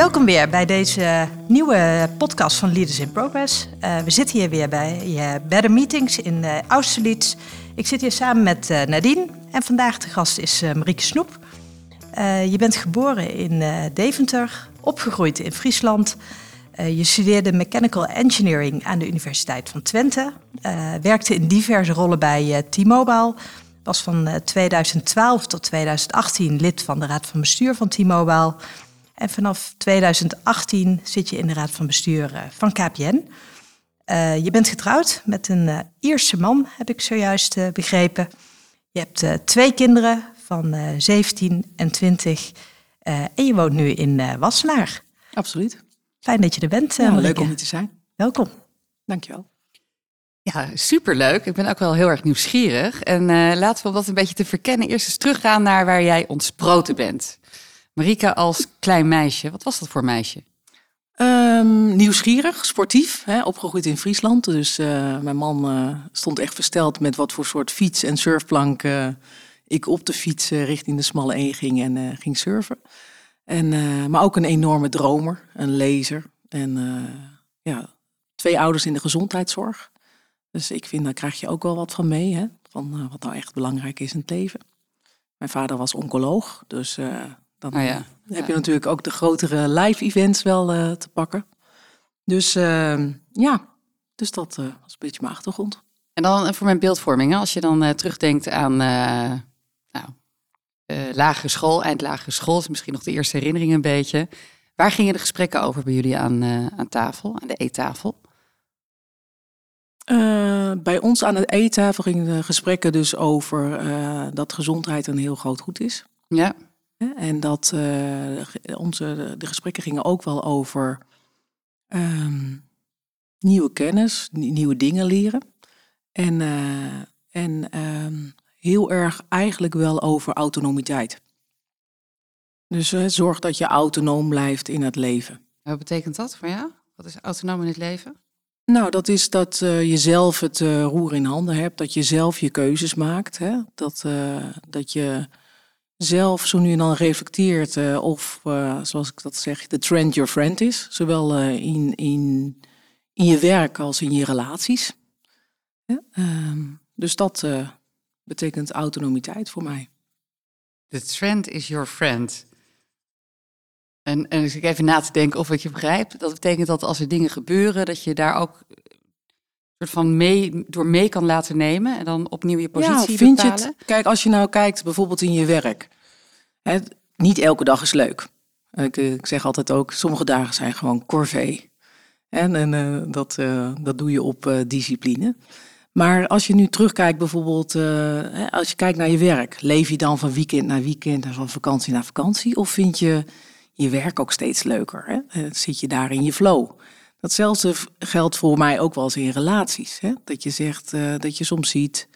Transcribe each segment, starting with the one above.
Welkom weer bij deze nieuwe podcast van Leaders in Progress. Eh, we zitten hier weer bij Better Meetings in uh, Austerlitz. Ik zit hier samen met eh, Nadine en vandaag de gast is uh, Marieke Snoep. je bent geboren in Deventer, opgegroeid in Friesland. je studeerde Mechanical Engineering aan de Universiteit van Twente. werkte in diverse rollen bij T-Mobile. Was van 2012 tot 2018 lid van de Raad van Bestuur van T-Mobile. En vanaf 2018 zit je in de raad van bestuur van KPN. Uh, je bent getrouwd met een uh, Ierse man, heb ik zojuist uh, begrepen. Je hebt twee kinderen van 17 en 20. en je woont nu in Wassenaar. Absoluut. Fijn dat je er bent. Ja, leuk om hier te zijn. Welkom. Dankjewel. Ja, superleuk. Ik ben ook wel heel erg nieuwsgierig. En laten we om dat een beetje te verkennen eerst eens teruggaan naar waar jij ontsproten bent. Marika als klein meisje, wat was dat voor meisje? Um, nieuwsgierig, sportief, hè, opgegroeid in Friesland. Dus uh, mijn man uh, stond echt versteld met wat voor soort fiets en surfplank ik op de fiets richting de smalle E ging en ging surfen. En, maar ook een enorme dromer, een lezer. En ja, twee ouders in de gezondheidszorg. Dus ik vind, daar krijg je ook wel wat van mee, hè, van wat nou echt belangrijk is in het leven. Mijn vader was oncoloog, dus dan oh ja. heb je natuurlijk ook de grotere live events wel uh, te pakken. Dus uh, ja, dus dat uh, was een beetje mijn achtergrond. En dan voor mijn beeldvorming, als je dan terugdenkt aan nou, lagere school, eindlagere school, is misschien nog de eerste herinnering een beetje. Waar gingen de gesprekken over bij jullie aan, aan tafel, aan de eettafel? bij ons aan de eettafel gingen de gesprekken dus over dat gezondheid een heel groot goed is. Ja. En dat uh, onze, de gesprekken gingen ook wel over um, nieuwe kennis, nieuwe dingen leren. En, uh, en um, heel erg eigenlijk wel over autonomiteit. Dus uh, zorg dat je autonoom blijft in het leven. Wat betekent dat voor jou? Wat is autonoom in het leven? Nou, dat is dat je zelf het roer in handen hebt, dat je zelf je keuzes maakt. Hè? Dat, dat je zelf zo nu en dan reflecteert uh, of, uh, zoals ik dat zeg, de trend your friend is. Zowel uh, in, in, in je werk als in je relaties. Um, dus dat betekent autonomiteit voor mij. The trend is your friend. En, en als ik even na te denken of ik je begrijp, dat betekent dat als er dingen gebeuren, dat je daar ook soort van mee, door mee kan laten nemen en dan opnieuw je positie ja, vind bepalen? Je het, kijk, als je nou kijkt bijvoorbeeld in je werk. Hè, niet elke dag is leuk. Ik, ik, zeg altijd ook, sommige dagen zijn gewoon corvée. En, en uh, dat, uh, dat doe je op uh, discipline. Maar als je nu terugkijkt bijvoorbeeld, als je kijkt naar je werk. Leef je dan van weekend naar weekend en van vakantie naar vakantie? Of vind je je werk ook steeds leuker? Hè? Zit je daar in je flow? Datzelfde geldt voor mij ook wel eens in relaties. Hè? Dat je zegt, uh, dat je soms ziet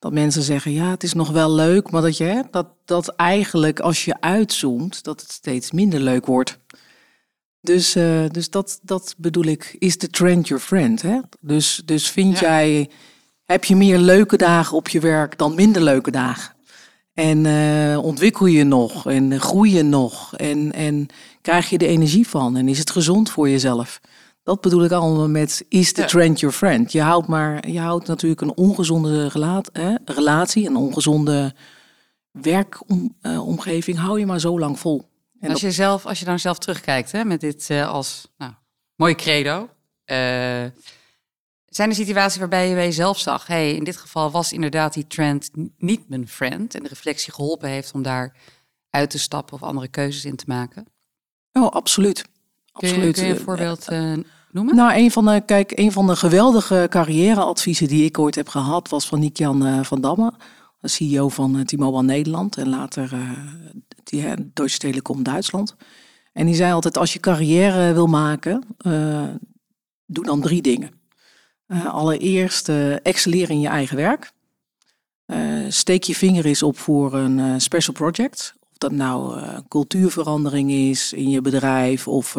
dat mensen zeggen, ja, het is nog wel leuk, maar dat je hè, dat, dat eigenlijk als je uitzoomt, dat het steeds minder leuk wordt. Dus, uh, dus dat, dat bedoel ik, is de trend your friend. Hè? Dus, dus vind ja. jij, heb je meer leuke dagen op je werk dan minder leuke dagen? En uh, ontwikkel je nog en groei je nog en, en krijg je de energie van en is het gezond voor jezelf? Dat bedoel ik allemaal met is the trend your friend. Je houdt, maar, je houdt natuurlijk een ongezonde relaat, hè, relatie, een ongezonde werkomgeving, uh, hou je maar zo lang vol. En als, je zelf, als je dan zelf terugkijkt hè, met dit uh, als nou, mooi credo. Uh, zijn er situaties waarbij je bij jezelf zag, hey, in dit geval was inderdaad die trend niet mijn friend en de reflectie geholpen heeft om daar uit te stappen of andere keuzes in te maken? Oh, absoluut. Kun je, absoluut. kun je een voorbeeld uh, noemen? Nou, een van de, kijk, een van de geweldige carrièreadviezen die ik ooit heb gehad was van Nick-Jan uh, van Damme, de CEO van uh, T-Mobile Nederland en later uh, die, Deutsche Telekom Duitsland. En die zei altijd: als je carrière wil maken, doe dan drie dingen. allereerst excelleren in je eigen werk. steek je vinger eens op voor een special project. Dat nou cultuurverandering is in je bedrijf of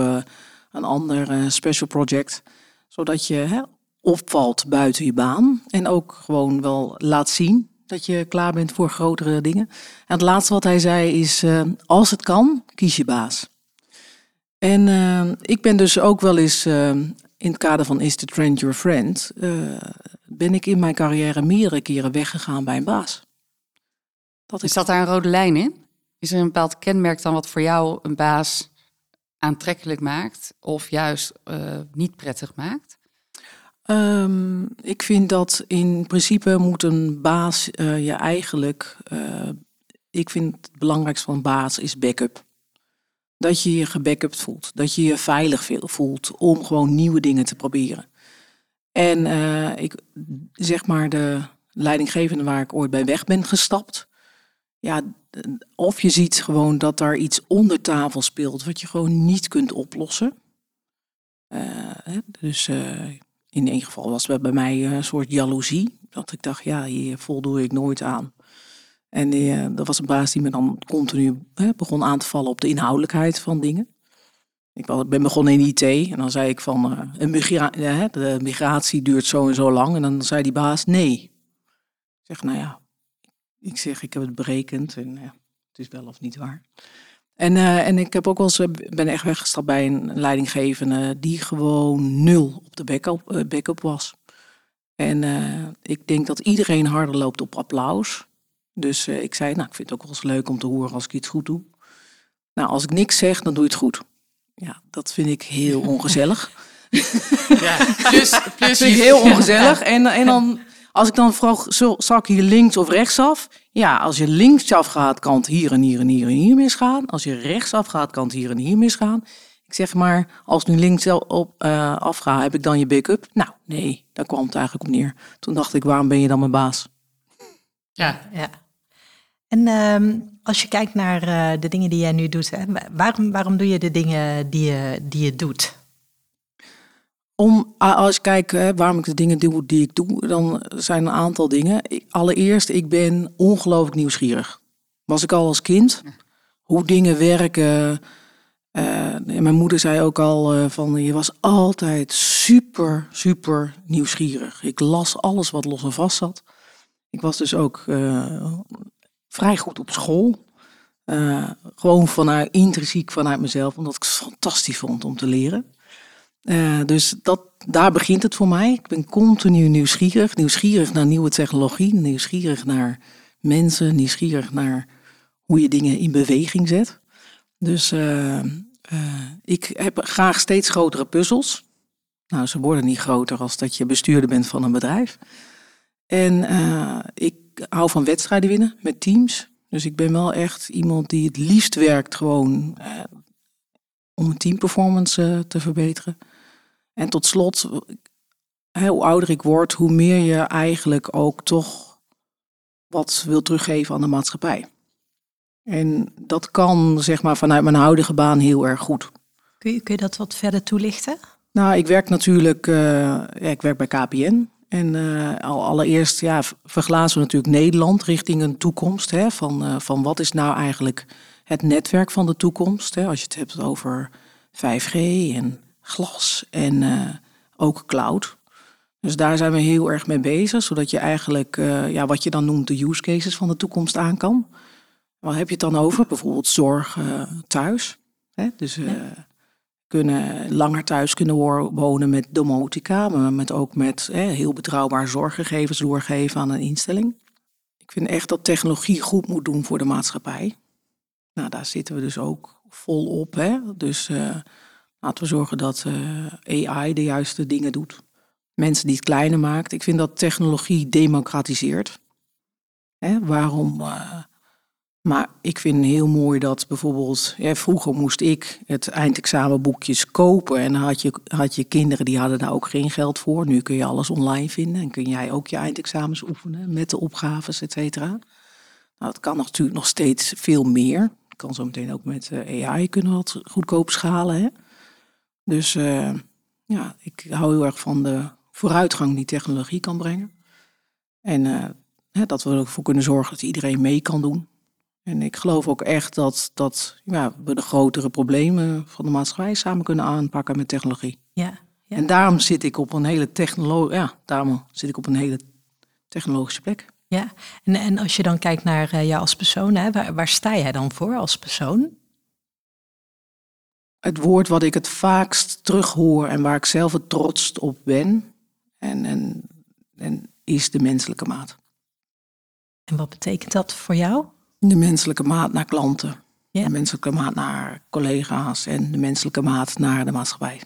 een ander uh, special project. Zodat je hè, opvalt buiten je baan. En ook gewoon wel laat zien dat je klaar bent voor grotere dingen. En het laatste wat hij zei is, als het kan, kies je baas. En uh, ik ben dus ook wel eens, in het kader van Is the Trend Your Friend, ben ik in mijn carrière meerdere keren weggegaan bij een baas. Dat is dat daar een rode lijn in? Is er een bepaald kenmerk dan wat voor jou een baas aantrekkelijk maakt of juist uh, niet prettig maakt? Um, ik vind dat in principe moet een baas uh, je eigenlijk. Uh, ik vind het belangrijkste van een baas is backup. Dat je je gebackupt voelt. Dat je je veilig voelt om gewoon nieuwe dingen te proberen. En ik zeg maar de leidinggevende waar ik ooit bij weg ben gestapt. Ja, of je ziet gewoon dat daar iets onder tafel speelt wat je gewoon niet kunt oplossen. Uh, dus uh, in één geval was bij mij een soort jaloezie. Dat ik dacht, ja, hier voldoe ik nooit aan. En dat was een baas die me dan continu begon aan te vallen op de inhoudelijkheid van dingen. Ik ben begonnen in IT en dan zei ik van, een de migratie duurt zo en zo lang. En dan zei die baas, nee. Ik zeg, nou ja, ik zeg, ik heb het berekend en ja, het is wel of niet waar. En, uh, en ik heb ook wel eens, eh, ben echt weggestapt bij een leidinggevende die gewoon nul op de backup, uh, backup was. En uh, ik denk dat iedereen harder loopt op applaus. Dus ik zei, nou, ik vind het ook wel eens leuk om te horen als ik iets goed doe. Nou, als ik niks zeg, dan doe je het goed. Ja, dat vind ik heel ongezellig. Ja, plus, plus heel ongezellig. En, en dan als ik dan vroeg, zal ik hier links of rechtsaf? Ja, als je linksaf gaat, kan het hier en hier en hier en hier misgaan. Als je rechtsaf gaat, kan het hier en hier misgaan. Ik zeg maar, als nu links op, uh, afga, heb ik dan je backup? Nou, nee, daar kwam het eigenlijk op neer. Toen dacht ik, waarom ben je dan mijn baas? Ja, ja. En uh, als je kijkt naar uh, de dingen die jij nu doet, hè, waarom, waarom doe je de dingen die je, die je doet? Om, als ik kijk waarom ik de dingen doe die ik doe, dan zijn een aantal dingen. Allereerst, ik ben ongelooflijk nieuwsgierig. Was ik al als kind, hoe dingen werken. Uh, mijn moeder zei ook al uh, van, je was altijd super, super nieuwsgierig. Ik las alles wat los en vast zat. Ik was dus ook uh, vrij goed op school. gewoon vanuit, intrinsiek vanuit mezelf, omdat ik het fantastisch vond om te leren. Uh, dus dat, daar begint het voor mij. Ik ben continu nieuwsgierig. Nieuwsgierig naar nieuwe technologie. Nieuwsgierig naar mensen. Nieuwsgierig naar hoe je dingen in beweging zet. Dus uh, uh, ik heb graag steeds grotere puzzels. Nou, ze worden niet groter als dat je bestuurder bent van een bedrijf. En ik hou van wedstrijden winnen met teams. Dus ik ben wel echt iemand die het liefst werkt gewoon om een teamperformance te verbeteren. En tot slot, hoe ouder ik word, hoe meer je eigenlijk ook toch wat wil teruggeven aan de maatschappij. En dat kan zeg maar vanuit mijn huidige baan heel erg goed. Kun je, kun je dat wat verder toelichten? Nou, ik werk natuurlijk, uh, ja, ik werk bij KPN. En uh, allereerst ja, verglazen we natuurlijk Nederland richting een toekomst. Hè, van, uh, van wat is nou eigenlijk het netwerk van de toekomst? Hè, als je het hebt over 5G en glas en uh, ook cloud. Dus daar zijn we heel erg mee bezig, zodat je eigenlijk uh, ja, wat je dan noemt de use cases van de toekomst aan kan. Waar heb je het dan over? Bijvoorbeeld zorg uh, thuis. Hè? Dus ja. kunnen langer thuis kunnen wonen met domotica, maar met ook met hè, heel betrouwbaar zorggegevens doorgeven aan een instelling. Ik vind echt dat technologie goed moet doen voor de maatschappij. Nou, daar zitten we dus ook vol op. Hè? Dus Laten we zorgen dat uh, AI de juiste dingen doet. Mensen die het kleiner maakt. Ik vind dat technologie democratiseert. Hè, waarom, uh, Maar ik vind heel mooi dat bijvoorbeeld, vroeger moest ik het eindexamenboekjes kopen en dan had je, had je kinderen die hadden daar ook geen geld voor. Nu kun je alles online vinden en kun jij ook je eindexamens oefenen met de opgaves, et cetera. Nou, dat kan natuurlijk nog steeds veel meer. Kan zo meteen ook met eh, AI kunnen wat goedkoop schalen. Hè? Dus uh, ja, ik hou heel erg van de vooruitgang die technologie kan brengen. En uh, dat we er ook voor kunnen zorgen dat iedereen mee kan doen. En ik geloof ook echt dat, dat ja, we de grotere problemen van de maatschappij samen kunnen aanpakken met technologie. Ja, ja. En daarom zit ik op een hele technolo ja, daarom zit ik op een hele technologische plek. Ja, en, en als je dan kijkt naar uh, jou als persoon, hè, waar, waar sta jij dan voor als persoon? Het woord wat ik het vaakst terughoor en waar ik zelf het trotst op ben, en, en, en is de menselijke maat. En wat betekent dat voor jou? De menselijke maat naar klanten, de menselijke maat naar collega's en de menselijke maat naar de maatschappij.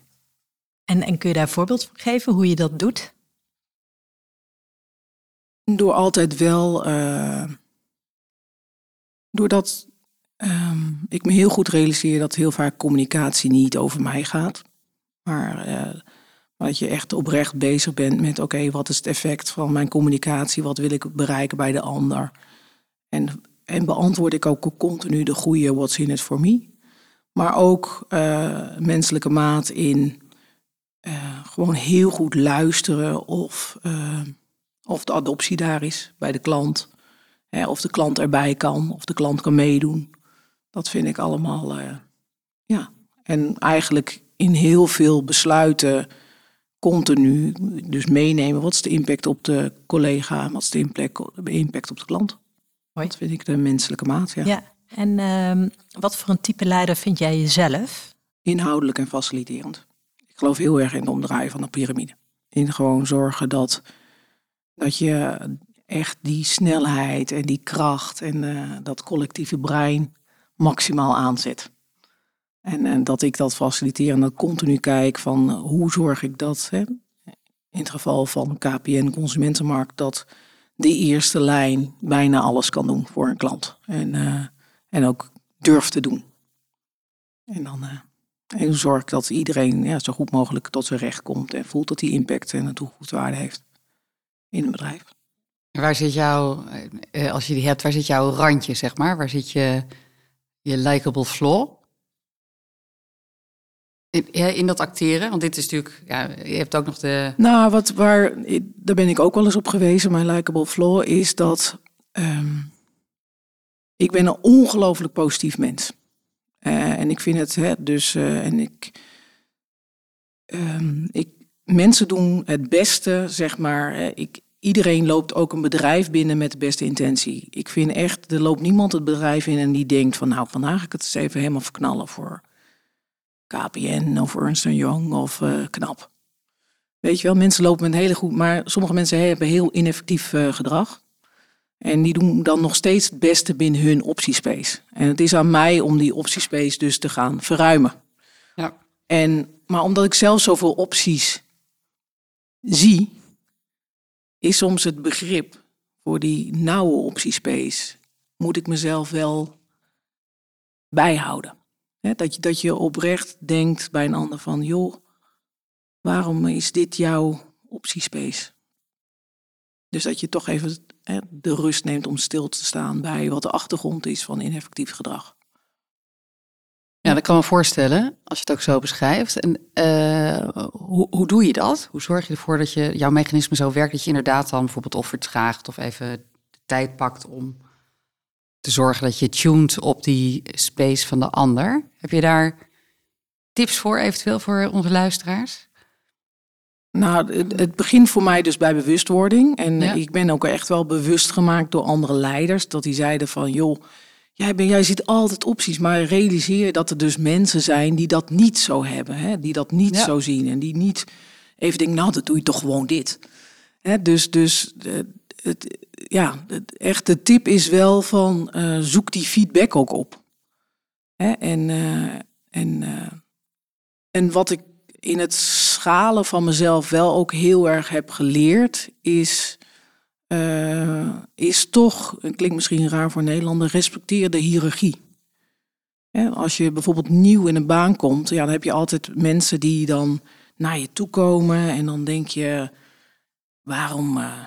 En, en kun je daar een voorbeeld van geven hoe je dat doet? Door altijd wel, uh, doordat um, ik me heel goed realiseer dat heel vaak communicatie niet over mij gaat, maar uh, dat je echt oprecht bezig bent met: oké, wat is het effect van mijn communicatie? Wat wil ik bereiken bij de ander? En, en beantwoord ik ook continu de goede what's in it for me. Maar ook uh, menselijke maat in uh, gewoon heel goed luisteren of, of de adoptie daar is bij de klant. Hè, of de klant erbij kan, of de klant kan meedoen. Dat vind ik allemaal, ja. En eigenlijk in heel veel besluiten continu dus meenemen. Wat is de impact op de collega? Wat is de impact, op de klant? Hoi. Dat vind ik de menselijke maat, ja. ja. En uh, wat voor een type leider vind jij jezelf? Inhoudelijk en faciliterend. Ik geloof heel erg in de omdraaien van de piramide. In gewoon zorgen dat, dat je echt die snelheid en die kracht en uh, dat collectieve brein maximaal aanzet. En, en, dat ik dat faciliteer en dat continu kijk van hoe zorg ik dat, hè, in het geval van KPN Consumentenmarkt, dat de eerste lijn bijna alles kan doen voor een klant. En, uh, en ook durft te doen. En dan uh, en zorg ik dat iedereen ja, zo goed mogelijk tot zijn recht komt en voelt dat hij impact en een toegevoegde waarde heeft in een bedrijf. Waar zit jouw, als je die hebt, waar zit jouw randje, zeg maar? Waar zit je, je likable flaw? In, dat acteren? Want dit is natuurlijk, ja, je hebt ook nog de. Nou, wat waar, daar ben ik ook wel eens op gewezen. Mijn likable flaw is dat um, ik ben een ongelooflijk positief mens. Uh, en ik vind het, hè, dus, uh, en ik, um, ik, mensen doen het beste, zeg maar. Ik, iedereen loopt ook een bedrijf binnen met de beste intentie. Ik vind echt, er loopt niemand het bedrijf in en die denkt van, nou, vandaag ga ik het eens even helemaal verknallen voor KPN of Ernst Young of uh, KNAP. Weet je wel, mensen lopen met een hele goed, maar sommige mensen hebben heel ineffectief uh, gedrag. En die doen dan nog steeds het beste binnen hun optiespace. En het is aan mij om die optiespace dus te gaan verruimen. Ja. En, maar omdat ik zelf zoveel opties zie, is soms het begrip voor die nauwe optiespace, moet ik mezelf wel bijhouden dat, je, dat je oprecht denkt bij een ander van, joh, waarom is dit jouw optiespace? Dus dat je toch even de rust neemt om stil te staan bij wat de achtergrond is van ineffectief gedrag. Ja, dat kan me voorstellen, als je het ook zo beschrijft. En uh, hoe, hoe doe je dat? Hoe zorg je ervoor dat je, jouw mechanisme zo werkt dat je inderdaad dan bijvoorbeeld offert vraagt of even de tijd pakt om te zorgen dat je tuned op die space van de ander. Heb je daar tips voor eventueel voor onze luisteraars? Nou, het begint voor mij dus bij bewustwording. En ik ben ook echt wel bewust gemaakt door andere leiders. Dat die zeiden van, joh, jij, ben, jij ziet altijd opties. Maar realiseer dat er dus mensen zijn die dat niet zo hebben. Hè? Die dat niet zo zien. En die niet even denken, nou, dat doe je toch gewoon dit. Hè? Dus, dus eh, het, ja, het, echt de tip is wel van uh, zoek die feedback ook op. Hè? En, uh, en, uh, en wat ik in het schalen van mezelf wel ook heel erg heb geleerd, is eh, is toch, het klinkt misschien raar voor Nederlander, respecteer de hiërarchie. Als je bijvoorbeeld nieuw in een baan komt, ja, dan heb je altijd mensen die dan naar je toe komen en dan denk je, waarom eh,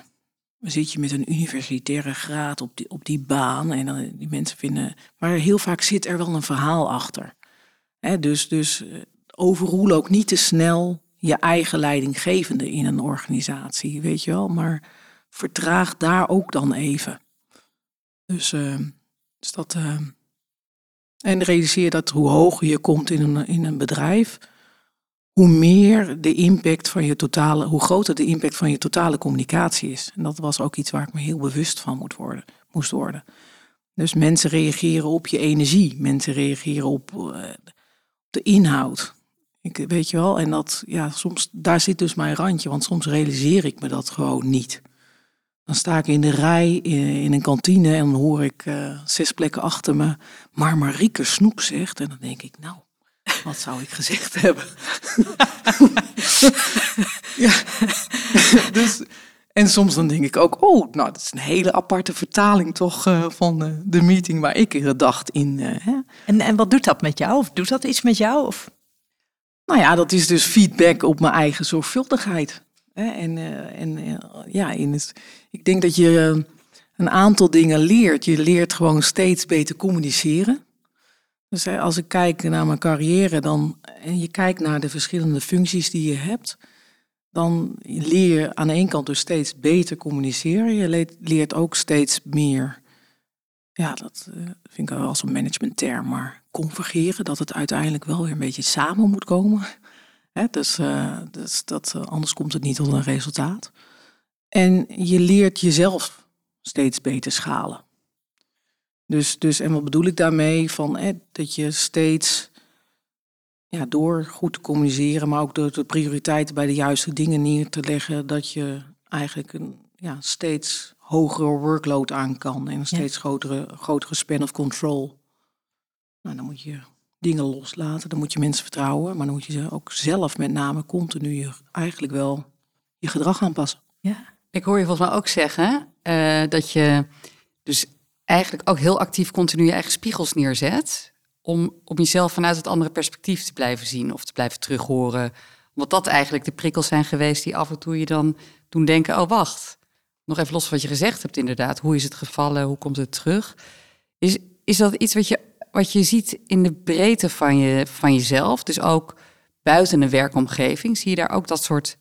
zit je met een universitaire graad op die, op die baan? En dan die mensen vinden, maar heel vaak zit er wel een verhaal achter. Dus, dus eh, overroel ook niet te snel je eigen leidinggevende in een organisatie, weet je wel. Maar vertraag daar ook dan even. Dus, uh, dus dat. Uh, en realiseer dat hoe hoger je komt in een, in een bedrijf, hoe meer de impact van je totale, hoe groter de impact van je totale communicatie is. En dat was ook iets waar ik me heel bewust van moet worden, moest worden. Dus mensen reageren op je energie, mensen reageren op uh, de inhoud. Ik, weet je wel, en dat, ja, soms, daar zit dus mijn randje, want soms realiseer ik me dat gewoon niet. Dan sta ik in de rij in, een kantine en dan hoor ik uh, zes plekken achter me, maar Marieke Snoep zegt. En dan denk ik, nou, wat zou ik gezegd hebben? ja, dus, en soms dan denk ik ook, oh, nou, dat is een hele aparte vertaling toch uh, van uh, de meeting waar ik dacht in. Hè? En, en wat doet dat met jou? Of doet dat iets met jou? Of? Nou ja, dat is dus feedback op mijn eigen zorgvuldigheid. En, uh, en uh, ja, in ik denk dat je uh, een aantal dingen leert. Je leert gewoon steeds beter communiceren. Dus als ik kijk naar mijn carrière dan, en je kijkt naar de verschillende functies die je hebt, dan leer je aan de ene kant dus steeds beter communiceren. Je leert ook steeds meer, ja, dat vind ik wel als een managementterm, maar convergeren, dat het uiteindelijk wel weer een beetje samen moet komen. Dus, uh, dus dat, uh, anders komt het niet tot een resultaat. En je leert jezelf steeds beter schalen. Dus, dus en wat bedoel ik daarmee? Van, hè, dat je steeds ja, door goed te communiceren, maar ook door de prioriteiten bij de juiste dingen neer te leggen, dat je eigenlijk een ja, steeds hogere workload aan kan en een steeds ja. grotere, grotere span of control. Nou, dan moet je dingen loslaten, dan moet je mensen vertrouwen, maar dan moet je ze ook zelf met name continu je, eigenlijk wel je gedrag aanpassen. Ja, ik hoor je volgens mij ook zeggen uh, dat je dus eigenlijk ook heel actief continu je eigen spiegels neerzet om, om jezelf vanuit het andere perspectief te blijven zien of te blijven terughoren. Omdat dat eigenlijk de prikkels zijn geweest die af en toe je dan doen denken, oh wacht, nog even los van wat je gezegd hebt inderdaad, hoe is het gevallen, hoe komt het terug? Is, is dat iets wat je wat je ziet in de breedte van, je, van jezelf, dus ook buiten een werkomgeving, zie je daar ook dat soort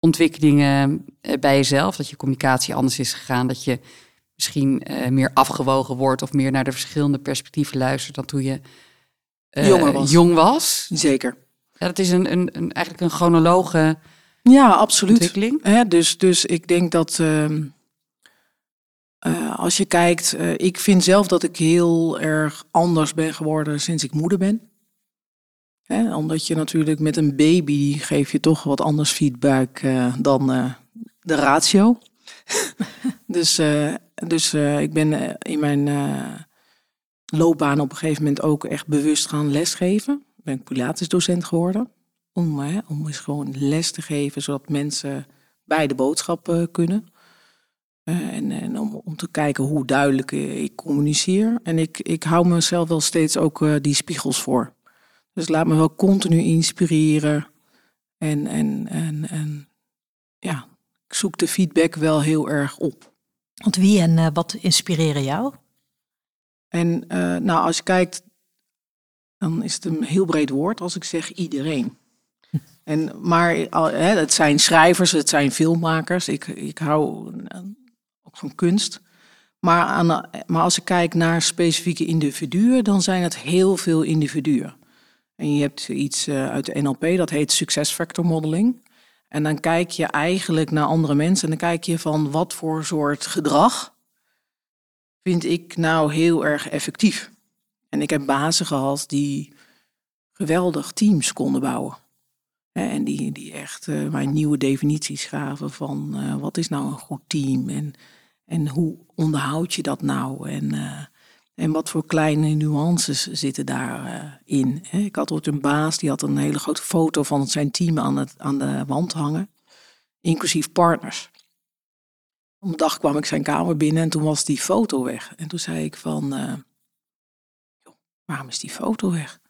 ontwikkelingen eh, bij jezelf? Dat je communicatie anders is gegaan, dat je misschien uh, meer afgewogen wordt of meer naar de verschillende perspectieven luistert dan toen je uh, was. jong was? Zeker. Ja, dat is een, een, een, eigenlijk een chronologe ja, absoluut. ontwikkeling. Ja, dus, dus ik denk dat... Uh, uh, als je kijkt, uh, ik vind zelf dat ik heel erg anders ben geworden sinds ik moeder ben. Hè, omdat je natuurlijk met een baby geef je toch wat anders feedback uh, dan de ratio. dus dus ik ben in mijn loopbaan op een gegeven moment ook echt bewust gaan lesgeven. Ben ik Pilates-docent geworden. Om, om eens gewoon les te geven, zodat mensen bij de boodschap kunnen. Uh, en, en om, om, te kijken hoe duidelijk ik communiceer. En ik, ik hou mezelf wel steeds ook uh, die spiegels voor. Dus laat me wel continu inspireren. En, en, en, en ja, ik zoek de feedback wel heel erg op. Want wie en uh, wat inspireren jou? En nou, als je kijkt, dan is het een heel breed woord als ik zeg iedereen. En, maar hè, het zijn schrijvers, het zijn filmmakers. Ik, ik hou van kunst. Maar, aan, maar als ik kijk naar specifieke individuen, dan zijn het heel veel individuen. En je hebt iets uh, uit de NLP, dat heet success factor modeling. En dan kijk je eigenlijk naar andere mensen en dan kijk je van wat voor soort gedrag vind ik nou heel erg effectief. En ik heb bazen gehad die geweldig teams konden bouwen. En die, die echt uh, mij nieuwe definities gaven van uh, wat is nou een goed team en en hoe onderhoud je dat nou? En, uh, en wat voor kleine nuances zitten daarin? Uh, ik had ooit een baas, die had een hele grote foto van zijn team aan, het, aan de wand hangen. Inclusief partners. Op een dag kwam ik zijn kamer binnen en toen was die foto weg. En toen zei ik van, eh, joh, waarom is die foto weg?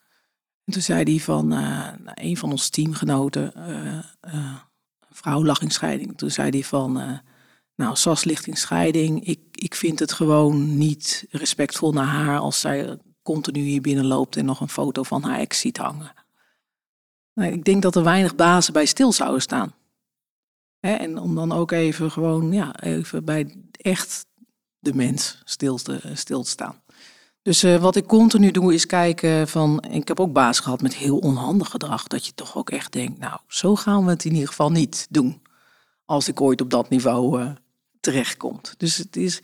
En toen zei hij van, eh, nou, een van onze teamgenoten, eh, eh, vrouw lag in scheiding. Toen zei hij van, eh, nou, Sas ligt in scheiding. Ik, ik vind het gewoon niet respectvol naar haar als zij continu hier binnen loopt en nog een foto van haar ex ziet hangen. Nou, ik denk dat er weinig bazen bij stil zouden staan. Hè, en om dan ook even gewoon, ja, even bij echt de mens stil te, stil staan. Dus eh, wat ik continu doe is kijken van, ik heb ook baas gehad met heel onhandig gedrag, dat je toch ook echt denkt, nou, zo gaan we het in ieder geval niet doen. Als ik ooit op dat niveau eh, terechtkomt. Dus het is,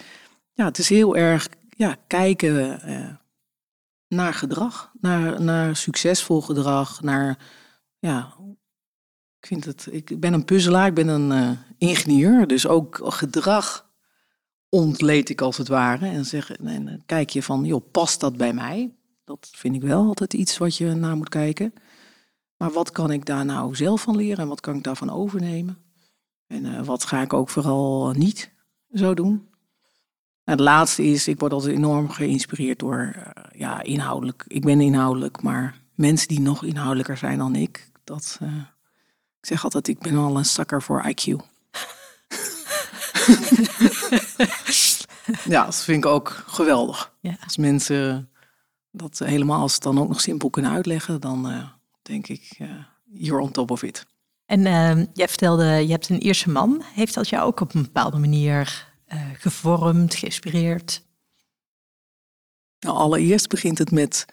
ja, het is heel erg ja, kijken eh, naar gedrag, naar, naar succesvol gedrag, naar, ja, ik vind het, ik ben een puzzelaar, ik ben een eh, ingenieur, dus ook gedrag ontleed ik als het ware. En, zeg, en kijk je van, joh, past dat bij mij? Dat vind ik wel altijd iets wat je naar moet kijken. Maar wat kan ik daar nou zelf van leren en wat kan ik daarvan overnemen? En eh, wat ga ik ook vooral niet zo doen? En het laatste is, ik word altijd enorm geïnspireerd door, eh, ja, inhoudelijk. Ik ben inhoudelijk, maar mensen die nog inhoudelijker zijn dan ik, dat, eh, ik zeg altijd, ik ben al een zakker voor IQ. ja, dat vind ik ook geweldig. Ja. Als mensen dat helemaal, als ze het dan ook nog simpel kunnen uitleggen, dan denk ik, you're on top of it. En eh, jij vertelde, je hebt een Ierse man. Heeft dat jou ook op een bepaalde manier eh, gevormd, geïnspireerd? Nou, allereerst begint het met.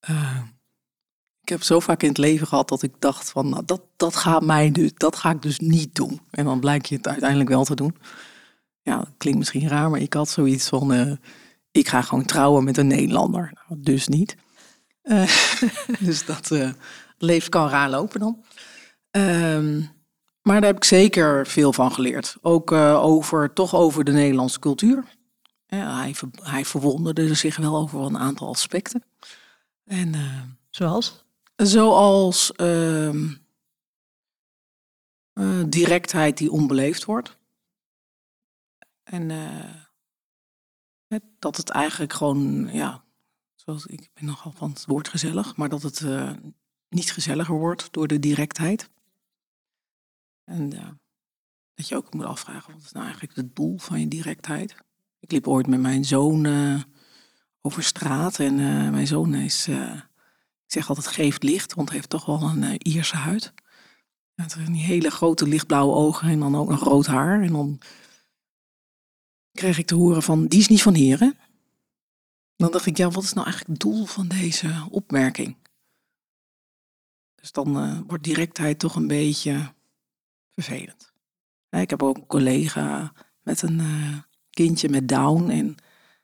eh, ik heb zo vaak in het leven gehad dat ik dacht van nou, dat, dat gaat mij dus, dat ga ik dus niet doen. En dan blijkt je het uiteindelijk wel te doen. Ja, dat klinkt misschien raar, maar ik had zoiets van eh, ik ga gewoon trouwen met een Nederlander. Nou, dus niet. Dus dat leven kan raar lopen dan. Ehm, maar daar heb ik zeker veel van geleerd. Ook eh, over, toch over de Nederlandse cultuur. Ja, hij, ver- hij verwonderde zich wel over een aantal aspecten. En eh, Zoals? zoals ehm, eh, directheid die onbeleefd wordt. En het- dat het eigenlijk gewoon, ja, zoals ik ben nogal van het woord gezellig, maar dat het niet gezelliger wordt door de directheid. En eh, dat je ook moet afvragen, wat is nou eigenlijk het doel van je directheid? Ik liep ooit met mijn zoon eh, over straat en eh, mijn zoon is, ik zeg altijd geeft licht, want hij heeft toch wel een Ierse huid. Met die hele grote lichtblauwe ogen en dan ook nog rood haar. En dan kreeg ik te horen van, die is niet van hier? Dan dacht ik, ja, wat is nou eigenlijk het doel van deze opmerking? Dus dan wordt directheid toch een beetje vervelend. Ik heb ook een collega met een eh, kindje met Down. En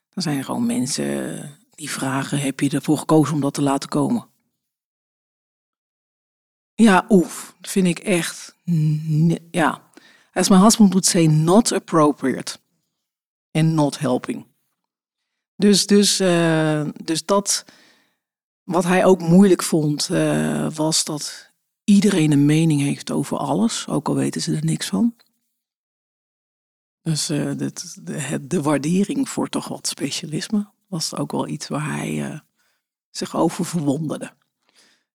dan zijn er gewoon mensen die vragen: heb je ervoor gekozen om dat te laten komen? Ja, oef, dat vind ik echt. Ja, as my husband would say, not appropriate. En not helping. Dus, dus, eh, dus dat. Wat hij ook moeilijk vond, eh, was dat iedereen een mening heeft over alles, ook al weten ze er niks van. Dus eh, de, de waardering voor toch wat specialisme was ook wel iets waar hij eh, zich over verwonderde.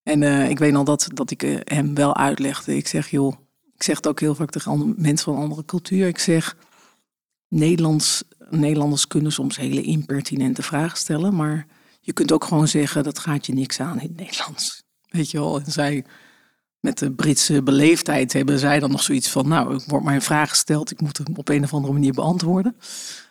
En eh, ik weet al dat, dat ik hem wel uitlegde. Ik zeg, joh, ik zeg het ook heel vaak tegen mensen van andere cultuur. Ik zeg, Nederlands, Nederlanders kunnen soms hele impertinente vragen stellen, maar je kunt ook gewoon zeggen, dat gaat je niks aan in het Nederlands. Weet je wel, en zij met de Britse beleefdheid hebben zij dan nog zoiets van, nou, ik word mij een vraag gesteld, ik moet hem op een of andere manier beantwoorden.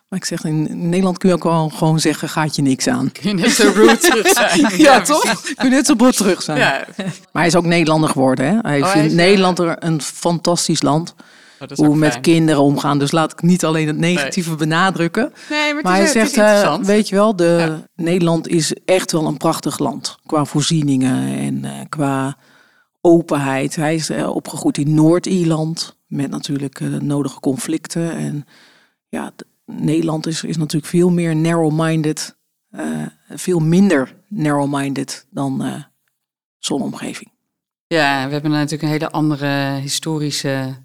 Maar ik zeg, in Nederland kun je ook wel gewoon zeggen, gaat je niks aan. Kun je net zo rude terug zijn. Ja, toch? Kun je net zo bot terug zijn. Ja. Maar hij is ook Nederlander geworden. Hè? Hij hij vindt is, Nederland er een fantastisch land. Oh, Hoe we met fijn. kinderen omgaan. Dus laat ik niet alleen het negatieve benadrukken. Nee, maar, Maar hij zegt, eh, weet je wel, de, Nederland is echt wel een prachtig land. Qua voorzieningen en eh, qua openheid. Hij is eh, opgegroeid in Noord-Ierland. Met natuurlijk eh, de nodige conflicten. En ja, Nederland is, is natuurlijk veel meer narrow-minded. eh, veel minder narrow-minded dan eh zo'n omgeving. Ja, we hebben natuurlijk een hele andere historische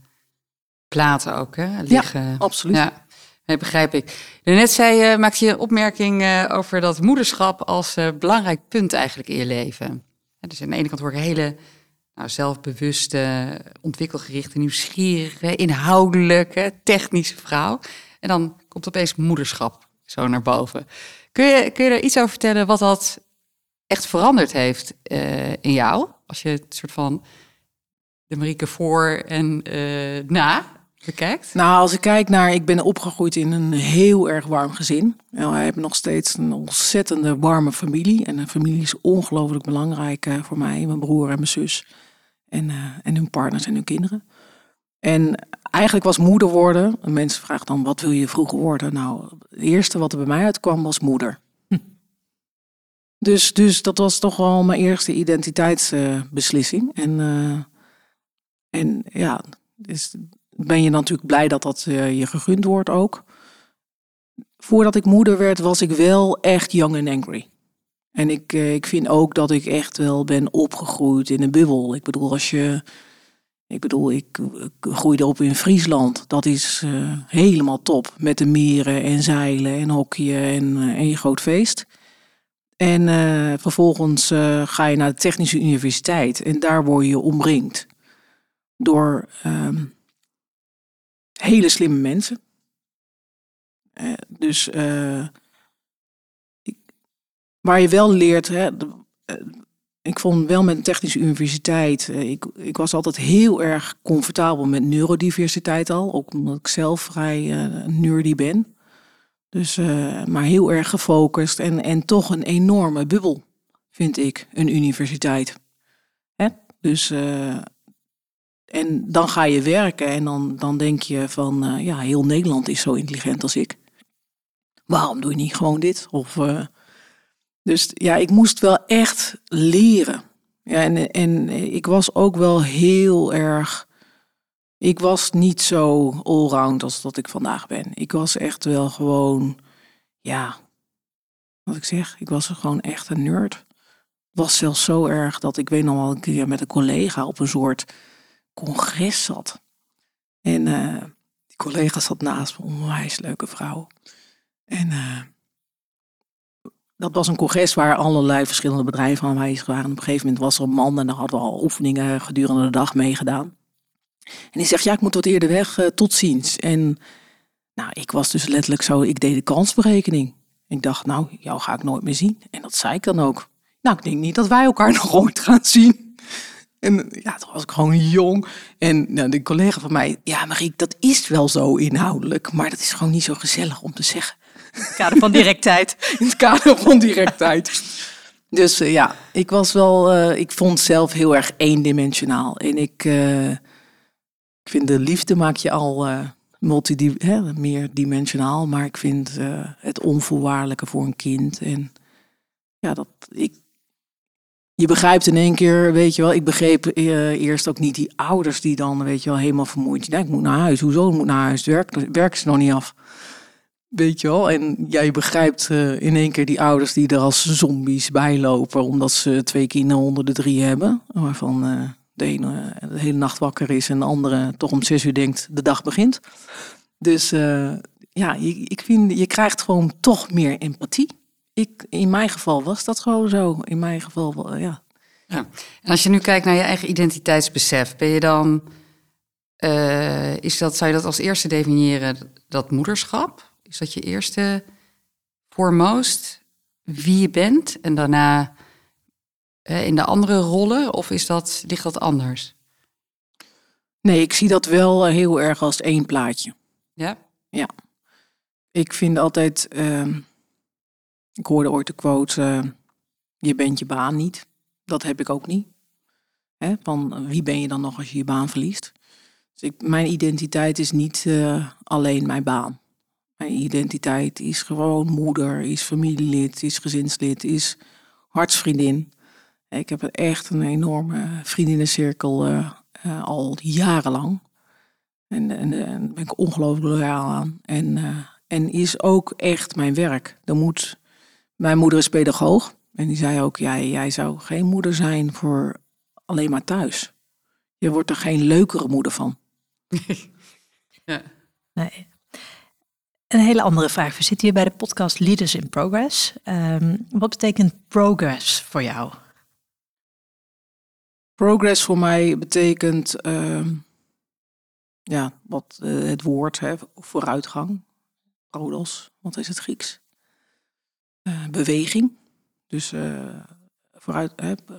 platen ook hè, liggen. absoluut. Ja. Nee, begrijp ik. Net zei je, maakte je een opmerking uh, over dat moederschap als uh, belangrijk punt eigenlijk in je leven. dus aan de ene kant hoor ik hele nou, zelfbewuste, ontwikkelgerichte, nieuwsgierige, inhoudelijke, technische vrouw. En dan komt opeens moederschap zo naar boven. Kun je, kun je er iets over vertellen wat dat echt veranderd heeft uh, in jou? Als je het soort van de Marieke voor en uh, na bekijkt? Nou, als ik kijk naar, ik ben opgegroeid in een heel erg warm gezin. Nou, wij hebben nog steeds een ontzettende warme familie. En een familie is ongelooflijk belangrijk uh, voor mij, mijn broer en mijn zus. En, uh, en hun partners en hun kinderen. En eigenlijk was moeder worden, mensen vragen dan, wat wil je vroeger worden? Nou, het eerste wat er bij mij uitkwam was moeder. Hm. Dus, dus dat was toch wel mijn eerste identiteitsbeslissing. en, uh, en ja, dus ben je natuurlijk blij dat dat uh, je gegund wordt ook. Voordat ik moeder werd, was ik wel echt young and angry. En ik, uh, ik vind ook dat ik echt wel ben opgegroeid in een bubbel. Ik bedoel, als je ik bedoel, ik, groeide op in Friesland. Dat is uh, helemaal top. Met de meren en zeilen en hockeyen en, en je groot feest. En vervolgens ga je naar de Technische Universiteit. En daar word je omringd door um, hele slimme mensen. dus ik, waar je wel leert, hè, de, ik vond wel met een technische universiteit, eh, ik, ik was altijd heel erg comfortabel met neurodiversiteit al. Ook omdat ik zelf vrij nerdy ben. Dus, maar heel erg gefocust en, en toch een enorme bubbel, vind ik, een universiteit. Hè? Dus, en dan ga je werken en dan, dan denk je van, ja, heel Nederland is zo intelligent als ik. Waarom doe je niet gewoon dit? Of dus ja, ik moest wel echt leren. Ja, en, en ik was ook wel heel erg. Ik was niet zo allround als dat ik vandaag ben. Ik was echt wel gewoon, ja, wat ik zeg, ik was gewoon echt een nerd. Het was zelfs zo erg dat ik weet nog wel een keer met een collega op een soort congres zat. En uh, die collega zat naast me, onwijs leuke vrouw. En uh, dat was een congres waar allerlei verschillende bedrijven aanwezig waren. Op een gegeven moment was er een man en daar hadden we al oefeningen gedurende de dag meegedaan. En die zegt, ja, ik moet wat eerder weg, uh, tot ziens. En nou, ik was dus letterlijk zo, ik deed de kansberekening. Ik dacht, nou, jou ga ik nooit meer zien. En dat zei ik dan ook. Nou, ik denk niet dat wij elkaar nog ooit gaan zien. En ja, toen was ik gewoon jong. En nou, de collega van mij, ja, Marie, dat is wel zo inhoudelijk. Maar dat is gewoon niet zo gezellig om te zeggen. In het kader van directheid. In het kader van directheid. Dus uh, ja, ik was wel, uh, ik vond zelf heel erg eendimensionaal. En ik, uh, ik vind de liefde maak je al multi hè, meer dimensionaal. Maar ik vind het onvoorwaardelijke voor een kind. En ja, dat ik. Je begrijpt in één keer, weet je wel, ik begreep eerst ook niet die ouders die dan, weet je wel, helemaal vermoeid. Ja, ik moet naar huis. Hoezo moet naar huis? Werk, werk is nog niet af. Weet je wel? En jij begrijpt uh, in één keer die ouders die er als zombies bij lopen. Omdat ze twee kinderen onder de drie hebben. Waarvan uh, de ene de hele nacht wakker is en de andere toch om zes uur denkt de dag begint. Dus ja, je, ik vind, je krijgt gewoon toch meer empathie. Ik, in mijn geval was dat gewoon zo. In mijn geval, ja. ja. En als je nu kijkt naar je eigen identiteitsbesef, ben je dan... is dat, zou je dat als eerste definiëren, dat moederschap? Is dat je eerste foremost wie je bent en daarna uh, in de andere rollen? Of is dat, ligt dat anders? Nee, ik zie dat wel eh, heel erg als één plaatje. Ja? Ja. Ik vind altijd, uh, ik hoorde ooit de quote, uh, je bent je baan niet. Dat heb ik ook niet. Hè? Van wie ben je dan nog als je je baan verliest? Dus mijn identiteit is niet uh, alleen mijn baan. Mijn identiteit is gewoon moeder, is familielid, is gezinslid, is hartsvriendin. Ik heb echt een enorme vriendinnencirkel uh, al jarenlang. En, daar ben ik ongelooflijk loyaal aan. En, en is ook echt mijn werk. Er moet, mijn moeder is pedagoog. En die zei ook, jij, jij zou geen moeder zijn voor alleen maar thuis. Je wordt er geen leukere moeder van. ja. Nee. een hele andere vraag. We zitten hier bij de podcast Leaders in Progress. Ehm, wat betekent progress voor jou? Progress voor mij betekent, ehm, ja, wat eh, het woord, hè, vooruitgang. Prodos, wat is het Grieks? Uh, beweging. Dus uh, vooruit,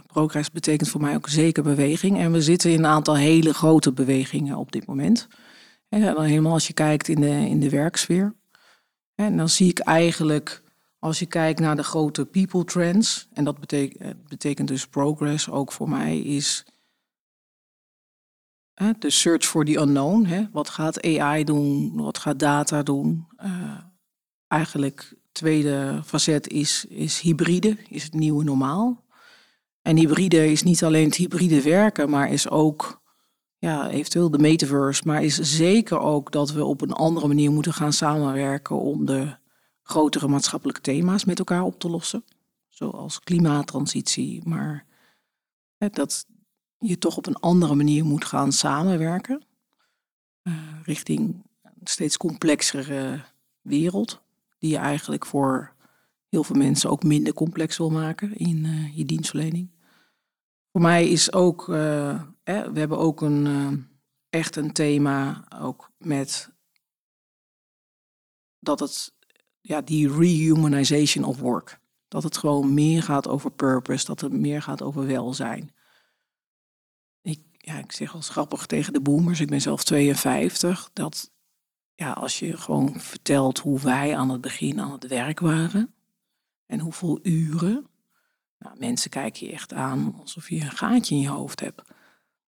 progress betekent voor mij ook zeker beweging. En we zitten in een aantal hele grote bewegingen op dit moment. En dan helemaal als je kijkt in de, in de werksfeer. En dan zie ik eigenlijk, als je kijkt naar de grote people trends, en dat betekent, betekent dus progress ook voor mij, is de search for the unknown. Hè? Wat gaat AI doen? Wat gaat data doen? Eigenlijk tweede facet is, is hybride, is het nieuwe normaal. En hybride is niet alleen het hybride werken, maar is ook ja, eventueel de metaverse, maar is zeker ook dat we op een andere manier moeten gaan samenwerken om de grotere maatschappelijke thema's met elkaar op te lossen. Zoals klimaattransitie, maar dat je toch op een andere manier moet gaan samenwerken. Uh, richting een steeds complexere wereld, die je eigenlijk voor heel veel mensen ook minder complex wil maken in uh, je dienstverlening. Voor mij is ook, uh, we hebben ook een, uh, echt een thema ook met dat het, ja, die rehumanization of work. Dat het gewoon meer gaat over purpose, dat het meer gaat over welzijn. Ik, ja, ik zeg als grappig tegen de boomers, ik ben zelf 52, dat ja, als je gewoon vertelt hoe wij aan het begin aan het werk waren en hoeveel uren, nou, mensen kijken je echt aan alsof je een gaatje in je hoofd hebt.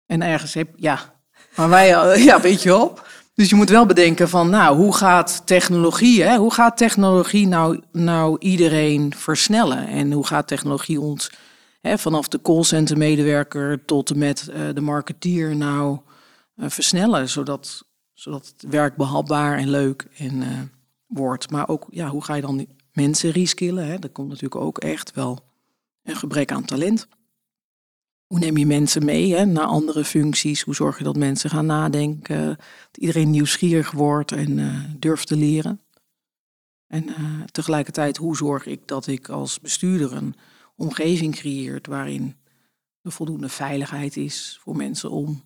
En ergens heb ja, maar wij, eh, ja, weet je wel. Dus je moet wel bedenken van, nou, hoe gaat technologie, hè? hoe gaat technologie nou, nou iedereen versnellen? En hoe gaat technologie ons, hè, vanaf de callcenter medewerker tot en met uh, de marketeer nou uh, versnellen, zodat, zodat het werk behapbaar en leuk en, uh, wordt. Maar ook, ja, hoe ga je dan mensen reskillen? Hè? Dat komt natuurlijk ook echt wel een gebrek aan talent. Hoe neem je mensen mee hè, naar andere functies? Hoe zorg je dat mensen gaan nadenken? Dat iedereen nieuwsgierig wordt en uh, durft te leren? En uh, tegelijkertijd, hoe zorg ik dat ik als bestuurder een omgeving creëer waarin er voldoende veiligheid is voor mensen om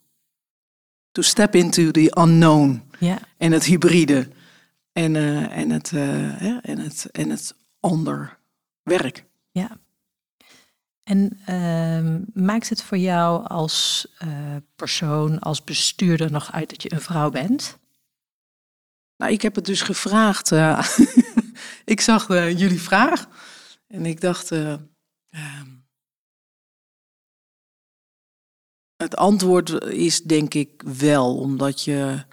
to step into the unknown ja. en het hybride en, uh, en, het, en, het, en het ander werk. Ja, en uh, maakt het voor jou als uh, persoon, als bestuurder nog uit dat je een vrouw bent? Nou, ik heb het dus gevraagd. Uh, ik zag uh, jullie vraag en ik dacht. ehm, het antwoord is denk ik wel, omdat je.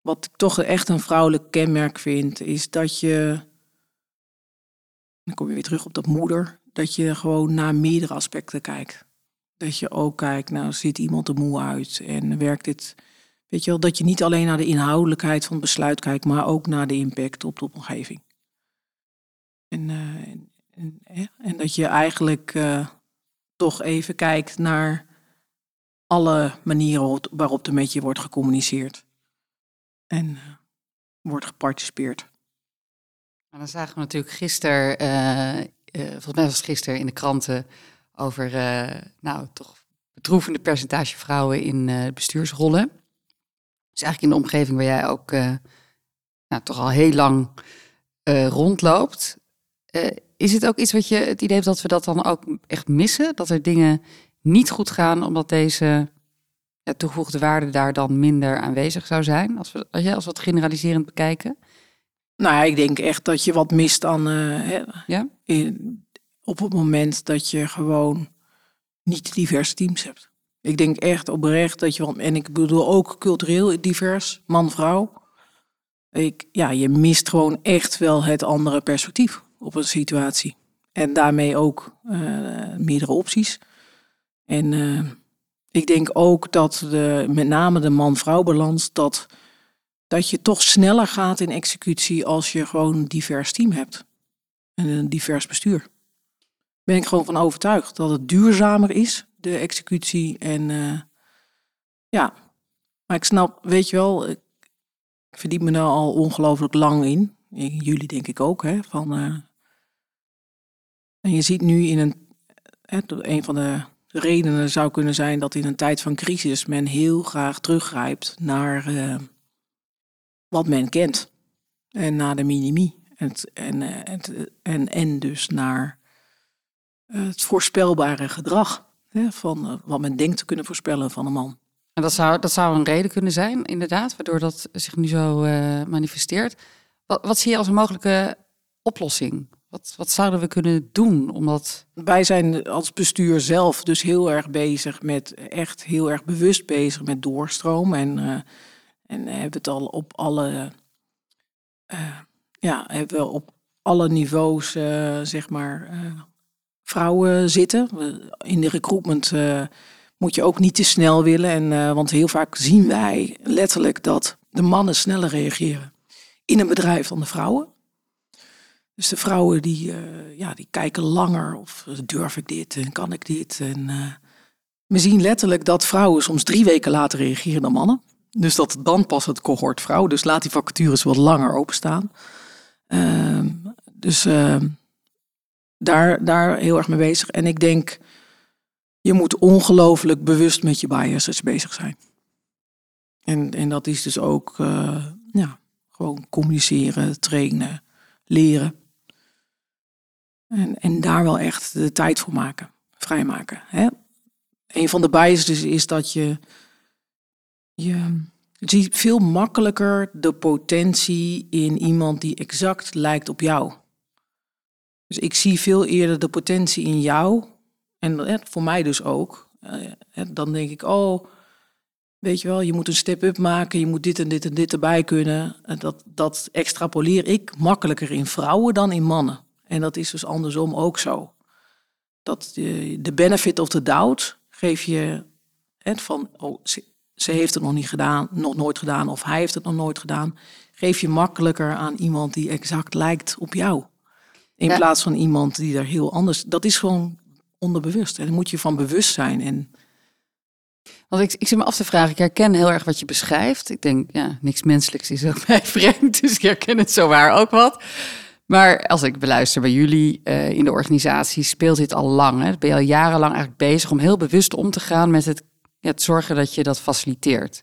Wat ik toch echt een vrouwelijk kenmerk vind, is dat je. Dan kom je weer terug op dat moeder dat je gewoon naar meerdere aspecten kijkt. Dat je ook kijkt, nou ziet iemand er moe uit en werkt dit. Weet je wel, dat je niet alleen naar de inhoudelijkheid van het besluit kijkt, maar ook naar de impact op de omgeving. En, uh, en, en, dat je eigenlijk uh, toch even kijkt naar alle manieren waarop er met je wordt gecommuniceerd. En uh, wordt geparticipeerd. En dan zagen we natuurlijk gisteren uh, volgens mij was het gisteren in de kranten over, nou, toch bedroevende percentage vrouwen in bestuursrollen. Dus eigenlijk in de omgeving waar jij ook nou, toch al heel lang rondloopt. is het ook iets wat je het idee hebt dat we dat dan ook echt missen? Dat er dingen niet goed gaan omdat deze ja, toegevoegde waarde daar dan minder aanwezig zou zijn? Als we, als, we het generaliserend bekijken. Nou, ik denk echt dat je wat mist aan. Uh, ja? in, op het moment dat je gewoon niet diverse teams hebt. Ik denk echt oprecht dat je. En ik bedoel ook cultureel divers, man-vrouw. Ik, ja, je mist gewoon echt wel het andere perspectief op een situatie. En daarmee ook uh, meerdere opties. En uh, ik denk ook dat de, met name de man-vrouw balans, dat dat je toch sneller gaat in executie als je gewoon een divers team hebt. En een divers bestuur. Ben ik gewoon van overtuigd dat het duurzamer is, de executie. En uh, ja, maar ik snap, weet je wel, ik verdiep me nou al ongelooflijk lang in. jullie denk ik ook, hè, van... eh, en je ziet nu in een... Een van de redenen zou kunnen zijn dat in een tijd van crisis men heel graag teruggrijpt naar eh, wat men kent. En naar de minimie. En, en, eh, en, en dus naar eh, het voorspelbare gedrag. Hè, van wat men denkt te kunnen voorspellen van een man. En dat zou, dat zou een reden kunnen zijn, inderdaad, waardoor dat zich nu zo manifesteert. Wat, wat zie je als een mogelijke oplossing? Wat, wat zouden we kunnen doen om dat... Wij zijn als bestuur zelf dus heel erg bezig met, echt heel erg bewust bezig met doorstroom. En, eh, en hebben het al op alle, eh, ja, hebben we op alle niveaus, eh, zeg maar, vrouwen zitten. In de recruitment moet je ook niet te snel willen. En, want heel vaak zien wij letterlijk dat de mannen sneller reageren in een bedrijf dan de vrouwen. Dus de vrouwen die, eh, ja, die kijken langer of eh, durf ik dit en kan ik dit. En, eh, we zien letterlijk dat vrouwen soms drie weken later reageren dan mannen. Dus dat dan pas het cohort vrouw. Dus laat die vacatures wat langer openstaan. Ehm, dus ehm, daar, daar heel erg mee bezig. En ik denk, je moet ongelooflijk bewust met je biases bezig zijn. En, en dat is dus ook ja, gewoon communiceren, trainen, leren. En, en daar wel echt de tijd voor maken, vrijmaken. Hè? Een van de biases is dat je, je ziet veel makkelijker de potentie in iemand die exact lijkt op jou. Dus ik zie veel eerder de potentie in jou, en hè, voor mij dus ook. Eh, hè, dan denk ik, oh, weet je wel, je moet een step-up maken, je moet dit en dit en dit erbij kunnen. En dat, dat extrapoleer ik makkelijker in vrouwen dan in mannen. En dat is dus andersom ook zo. Dat de, de benefit of the doubt geef je hè, van, oh, ze, ze heeft het nog niet gedaan, nog nooit gedaan, of hij heeft het nog nooit gedaan. Geef je makkelijker aan iemand die exact lijkt op jou. In Ja. plaats van iemand die er heel anders. Dat is gewoon onderbewust. En daar moet je van bewust zijn. En Want ik, ik zit me af te vragen, ik herken heel erg wat je beschrijft. Ik denk, ja, niks menselijks is ook mij vreemd, dus ik herken het zo waar ook wat. Maar als ik beluister bij jullie eh, in de organisatie, speelt dit al lang. Hè? Ben je al jarenlang eigenlijk bezig om heel bewust om te gaan met het, ja, het zorgen dat je dat faciliteert.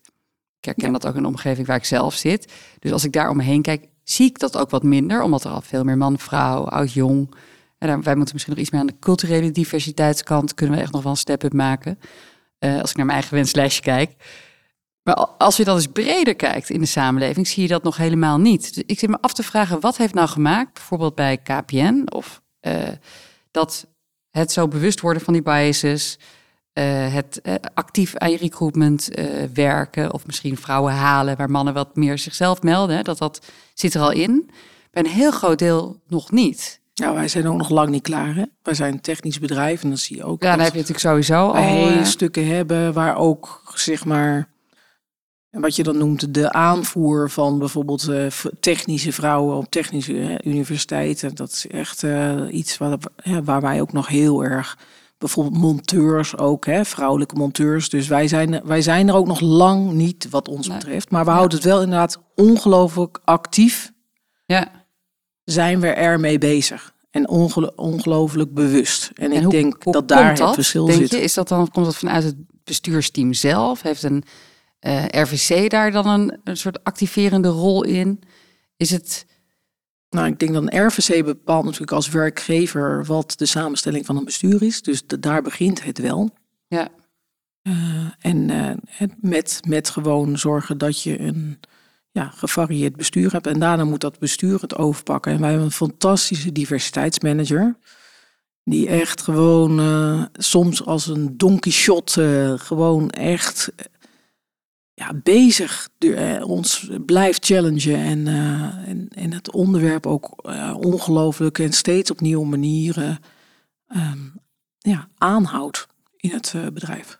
Ik herken dat ook in de omgeving waar ik zelf zit. Dus als ik daar omheen kijk, zie ik dat ook wat minder, omdat er al veel meer man, vrouw, oud, jong. En daar, wij moeten misschien nog iets meer aan de culturele diversiteitskant, kunnen we echt nog wel een step-up maken. Eh, als ik naar mijn eigen wenslijstje kijk. Maar al- als je dat eens breder kijkt in de samenleving, zie je dat nog helemaal niet. Dus ik zit me af te vragen, wat heeft nou gemaakt, bijvoorbeeld bij KPN, of eh, dat het zo bewust worden van die biases, eh, het eh, actief aan je recruitment werken, of misschien vrouwen halen waar mannen wat meer zichzelf melden, hè, dat dat zit er al in. Bij een heel groot deel nog niet. ja, wij zijn ook nog lang niet klaar. Hè? Wij zijn een technisch bedrijf en dan zie je ook Ja, dan heb je natuurlijk sowieso al. wij stukken hebben waar ook, zeg maar, wat je dan noemt de aanvoer van bijvoorbeeld eh, technische vrouwen op technische universiteiten. Dat is echt eh, iets waar, waar wij ook nog heel erg, bijvoorbeeld monteurs ook, hè, vrouwelijke monteurs. Dus wij zijn, wij zijn er ook nog lang niet wat ons Nee. betreft. Maar we houden het wel inderdaad ongelooflijk actief ja. zijn we ermee bezig. En ongelo- ongelooflijk bewust. En, En ik hoe- denk hoe dat daar het verschil denk zit. Je? Is dat dan, komt dat vanuit het bestuursteam zelf? Heeft een eh, RVC daar dan een, een soort activerende rol in? Is het... Nou, ik denk dat een RVC bepaalt natuurlijk als werkgever wat de samenstelling van een bestuur is. Dus da- daar begint het wel. Ja, Eh, en eh, met, met gewoon zorgen dat je een ja, gevarieerd bestuur hebt. En daarna moet dat bestuur het overpakken. En wij hebben een fantastische diversiteitsmanager. Die echt gewoon soms als een Don Quixote gewoon echt ja, bezig eh, ons blijft challengen. En, eh, en, en het onderwerp ook eh, ongelooflijk en steeds op nieuwe manieren ehm, ja, aanhoudt in het bedrijf.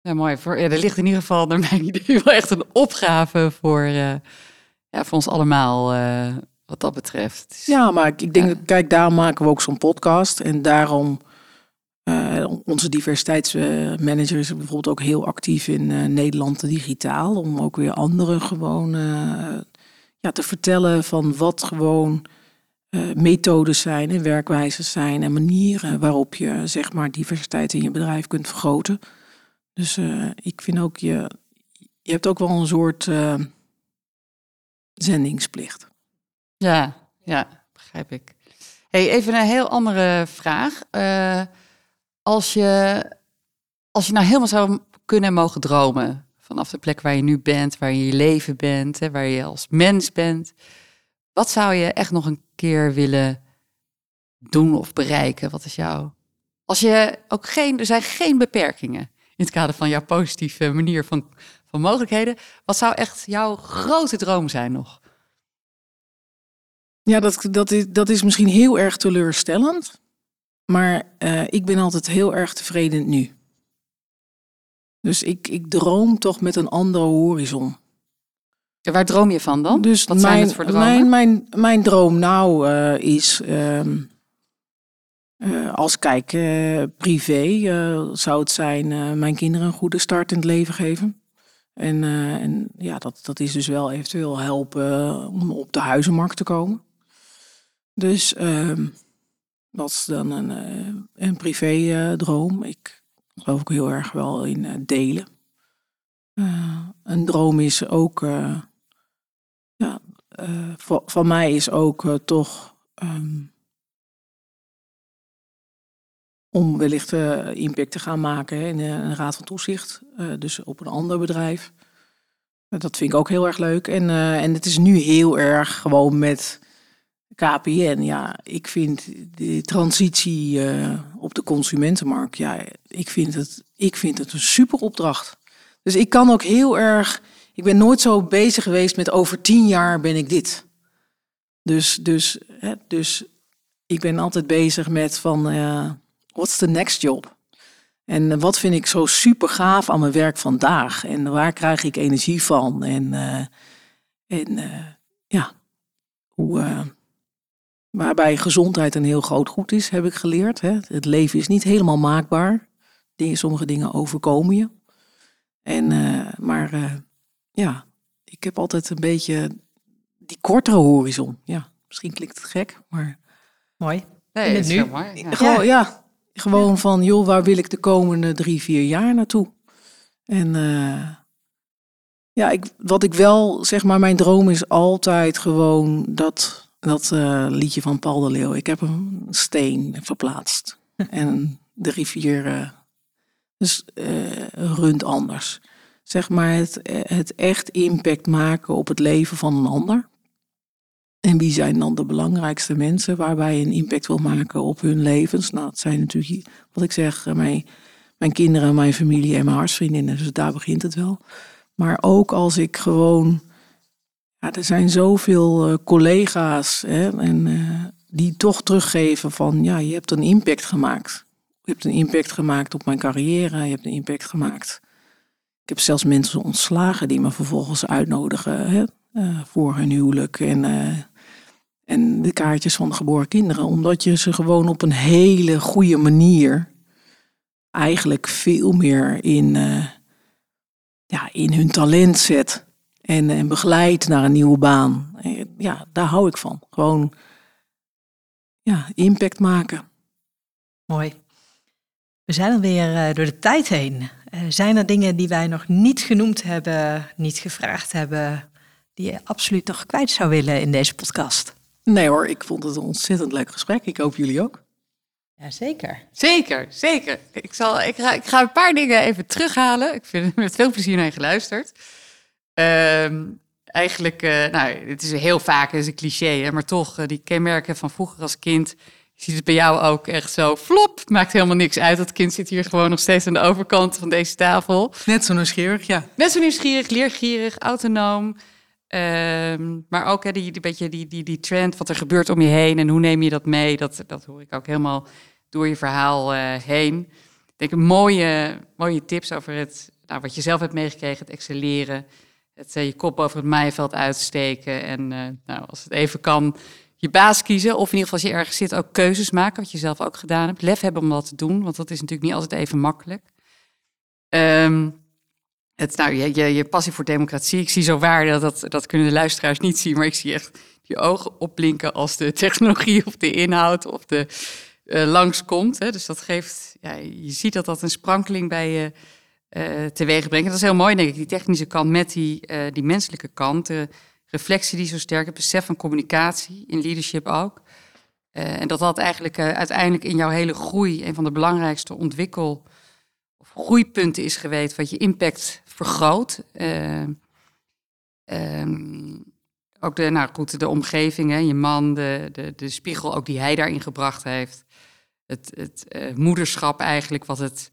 ja mooi. Voor, ja, er ligt in ieder geval naar mijn idee wel echt een opgave voor, ja, voor ons allemaal wat dat betreft. Ja, maar ik, ik denk, Ja. dat- kijk, daarom maken we ook zo'n podcast. En daarom, eh, onze diversiteitsmanager is bijvoorbeeld ook heel actief in eh, Nederland digitaal. Om ook weer anderen gewoon, eh, ja, te vertellen van wat gewoon uh, methodes zijn en werkwijzes zijn en manieren waarop je zeg maar diversiteit in je bedrijf kunt vergroten. Dus uh, ik vind ook je, je hebt ook wel een soort uh, zendingsplicht. Ja, ja, begrijp ik. Hey, even een heel andere vraag. Als, je, als je nou helemaal zou kunnen mogen dromen vanaf de plek waar je nu bent, waar je je leven bent, hè, waar je als mens bent. Wat zou je echt nog een keer willen doen of bereiken? Wat is jouw. Als je ook geen. Er zijn geen beperkingen in het kader van jouw positieve manier van, van mogelijkheden. Wat zou echt jouw grote droom zijn nog? Ja, dat, dat, is, dat is misschien heel erg teleurstellend. Maar uh, ik ben altijd heel erg tevreden nu. Dus ik, ik droom toch met een andere horizon. Ja, waar droom je van dan? Dus Wat mijn, zijn het voor dromen? Mijn, mijn, mijn droom nou uh, is, uh, uh, als kijk uh, privé, zou het zijn mijn kinderen een goede start in het leven geven. En, en ja, dat, dat is dus wel eventueel helpen om op de huizenmarkt te komen. Dus ehm, is dan een, een privé droom. Ik geloof ik heel erg wel in delen. een droom is ook ja, uh, van mij is ook toch um, om wellicht impact te gaan maken in een raad van toezicht, dus op een ander bedrijf. dat vind ik ook heel erg leuk. En, en het is nu heel erg gewoon met KPN. Ja, ik vind de transitie op de consumentenmarkt, ja, ik vind het, ik vind het een super opdracht. Dus ik kan ook heel erg ik ben nooit zo bezig geweest met over tien jaar ben ik dit. Dus, dus, hè, dus ik ben altijd bezig met van, uh, what's the next job? En wat vind ik zo super gaaf aan mijn werk vandaag? En waar krijg ik energie van? En, uh, en ja, hoe, waarbij gezondheid een heel groot goed is, heb ik geleerd. Hè? Het leven is niet helemaal maakbaar. Sommige dingen overkomen je. En, maar ja, ik heb altijd een beetje die kortere horizon. Ja, misschien klinkt het gek, maar... Mooi. Nee, het is nu. mooi. Ja. Gewoon, ja, gewoon van, joh, waar wil ik de komende drie, vier jaar naartoe? En uh, ja, ik, wat ik wel, zeg maar, mijn droom is altijd gewoon dat, dat uh, liedje van Paul de Leeuw. Ik heb een steen verplaatst. en de rivier uh, dus, runt anders zeg maar het, het echt impact maken op het leven van een ander. En wie zijn dan de belangrijkste mensen waarbij je een impact wil maken op hun levens? Nou, dat zijn natuurlijk, wat ik zeg, mijn, mijn kinderen, mijn familie en mijn hartsvriendinnen. Dus daar begint het wel. Maar ook als ik gewoon, ja, er zijn zoveel uh, collega's hè, en, uh, die toch teruggeven van, ja, je hebt een impact gemaakt. Je hebt een impact gemaakt op mijn carrière, je hebt een impact gemaakt ik heb zelfs mensen ontslagen die me vervolgens uitnodigen hè, uh, voor hun huwelijk en, en de kaartjes van de geboren kinderen. Omdat je ze gewoon op een hele goede manier eigenlijk veel meer in, ja, in hun talent zet. En, en begeleidt naar een nieuwe baan. ja, daar hou ik van. Gewoon ja, impact maken. Mooi. We zijn alweer door de tijd heen. Eh, zijn er dingen die wij nog niet genoemd hebben, niet gevraagd hebben, die je absoluut nog kwijt zou willen in deze podcast? Nee hoor, ik vond het een ontzettend leuk gesprek. Ik hoop jullie ook. Ja, zeker. Zeker, zeker. Ik, zal, ik, ga, ik ga een paar dingen even terughalen. Ik vind het met veel plezier naar je geluisterd. Ehm, eigenlijk, uh, nou, het is heel vaak is een cliché, hè, maar toch, uh, die kenmerken van vroeger als kind je ziet het bij jou ook echt zo flop. Maakt helemaal niks uit. Dat kind zit hier gewoon nog steeds aan de overkant van deze tafel. Net zo nieuwsgierig, ja. Net zo nieuwsgierig, leergierig, autonoom. Ehm, maar ook hè, die, die, beetje die, die, die trend, wat er gebeurt om je heen en hoe neem je dat mee, dat, dat hoor ik ook helemaal door je verhaal uh, heen. Ik denk mooie, mooie tips over het, nou, wat je zelf hebt meegekregen, het excelleren, het uh, je kop over het maaiveld uitsteken en uh, nou, als het even kan, je baas kiezen. Of in ieder geval als je ergens zit ook keuzes maken, wat je zelf ook gedaan hebt. Lef hebben om dat te doen, want dat is natuurlijk niet altijd even makkelijk. Um, het, nou, je, je, je passie voor democratie. Ik zie zo waar, dat, dat, dat kunnen de luisteraars niet zien, maar ik zie echt je ogen opblinken als de technologie of de inhoud of de uh, langskomt. Hè. Dus dat geeft, ja, je ziet dat dat een sprankeling bij je uh, teweeg brengt. En dat is heel mooi, denk ik, die technische kant met die, uh, die menselijke kant. De reflectie die zo sterk, het besef van communicatie, in leadership ook. Uh, en dat dat eigenlijk uiteindelijk in jouw hele groei een van de belangrijkste ontwikkel- of groeipunten is geweest, wat je impact vergroot. Um, ook de, nou goed, de omgeving, hè, je man, de, de, de spiegel ook die hij daarin gebracht heeft. Het, het moederschap eigenlijk, wat het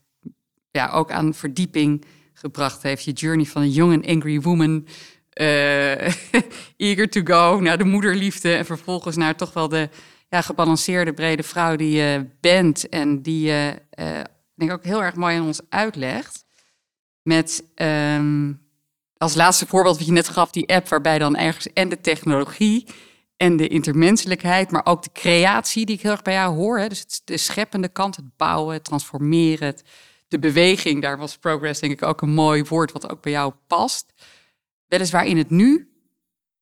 ja, ook aan verdieping gebracht heeft. Je journey van een young and angry woman, uh, eager to go, naar de moederliefde en vervolgens naar toch wel de ja, gebalanceerde brede vrouw die je bent en die je, uh, denk ik ook heel erg mooi aan ons uitlegt. Met um, als laatste voorbeeld wat je net gaf, die app waarbij dan ergens en de technologie en de intermenselijkheid, maar ook de creatie die ik heel erg bij jou hoor. Hè? Dus het, de scheppende kant, het bouwen, het transformeren, het, de beweging. Daar was progress denk ik ook een mooi woord wat ook bij jou past. Weliswaar in het nu,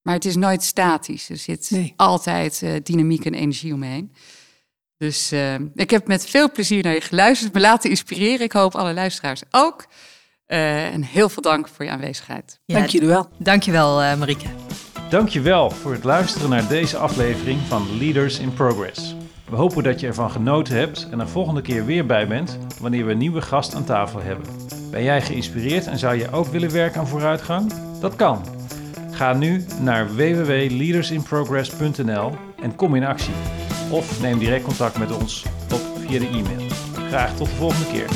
maar het is nooit statisch. Er zit nee. altijd uh, dynamiek en energie omheen. Dus uh, ik heb met veel plezier naar je geluisterd, me laten inspireren. Ik hoop alle luisteraars ook. Uh, en heel veel dank voor je aanwezigheid. Ja, dank jullie wel. Dank je wel, uh, Marieke. Dank je wel voor het luisteren naar deze aflevering van Leaders in Progress. We hopen dat je ervan genoten hebt en er volgende keer weer bij bent wanneer we een nieuwe gast aan tafel hebben. Ben jij geïnspireerd en zou je ook willen werken aan vooruitgang? Dat kan. Ga nu naar www.leadersinprogress.nl en kom in actie. Of neem direct contact met ons op via de e-mail. Graag tot de volgende keer.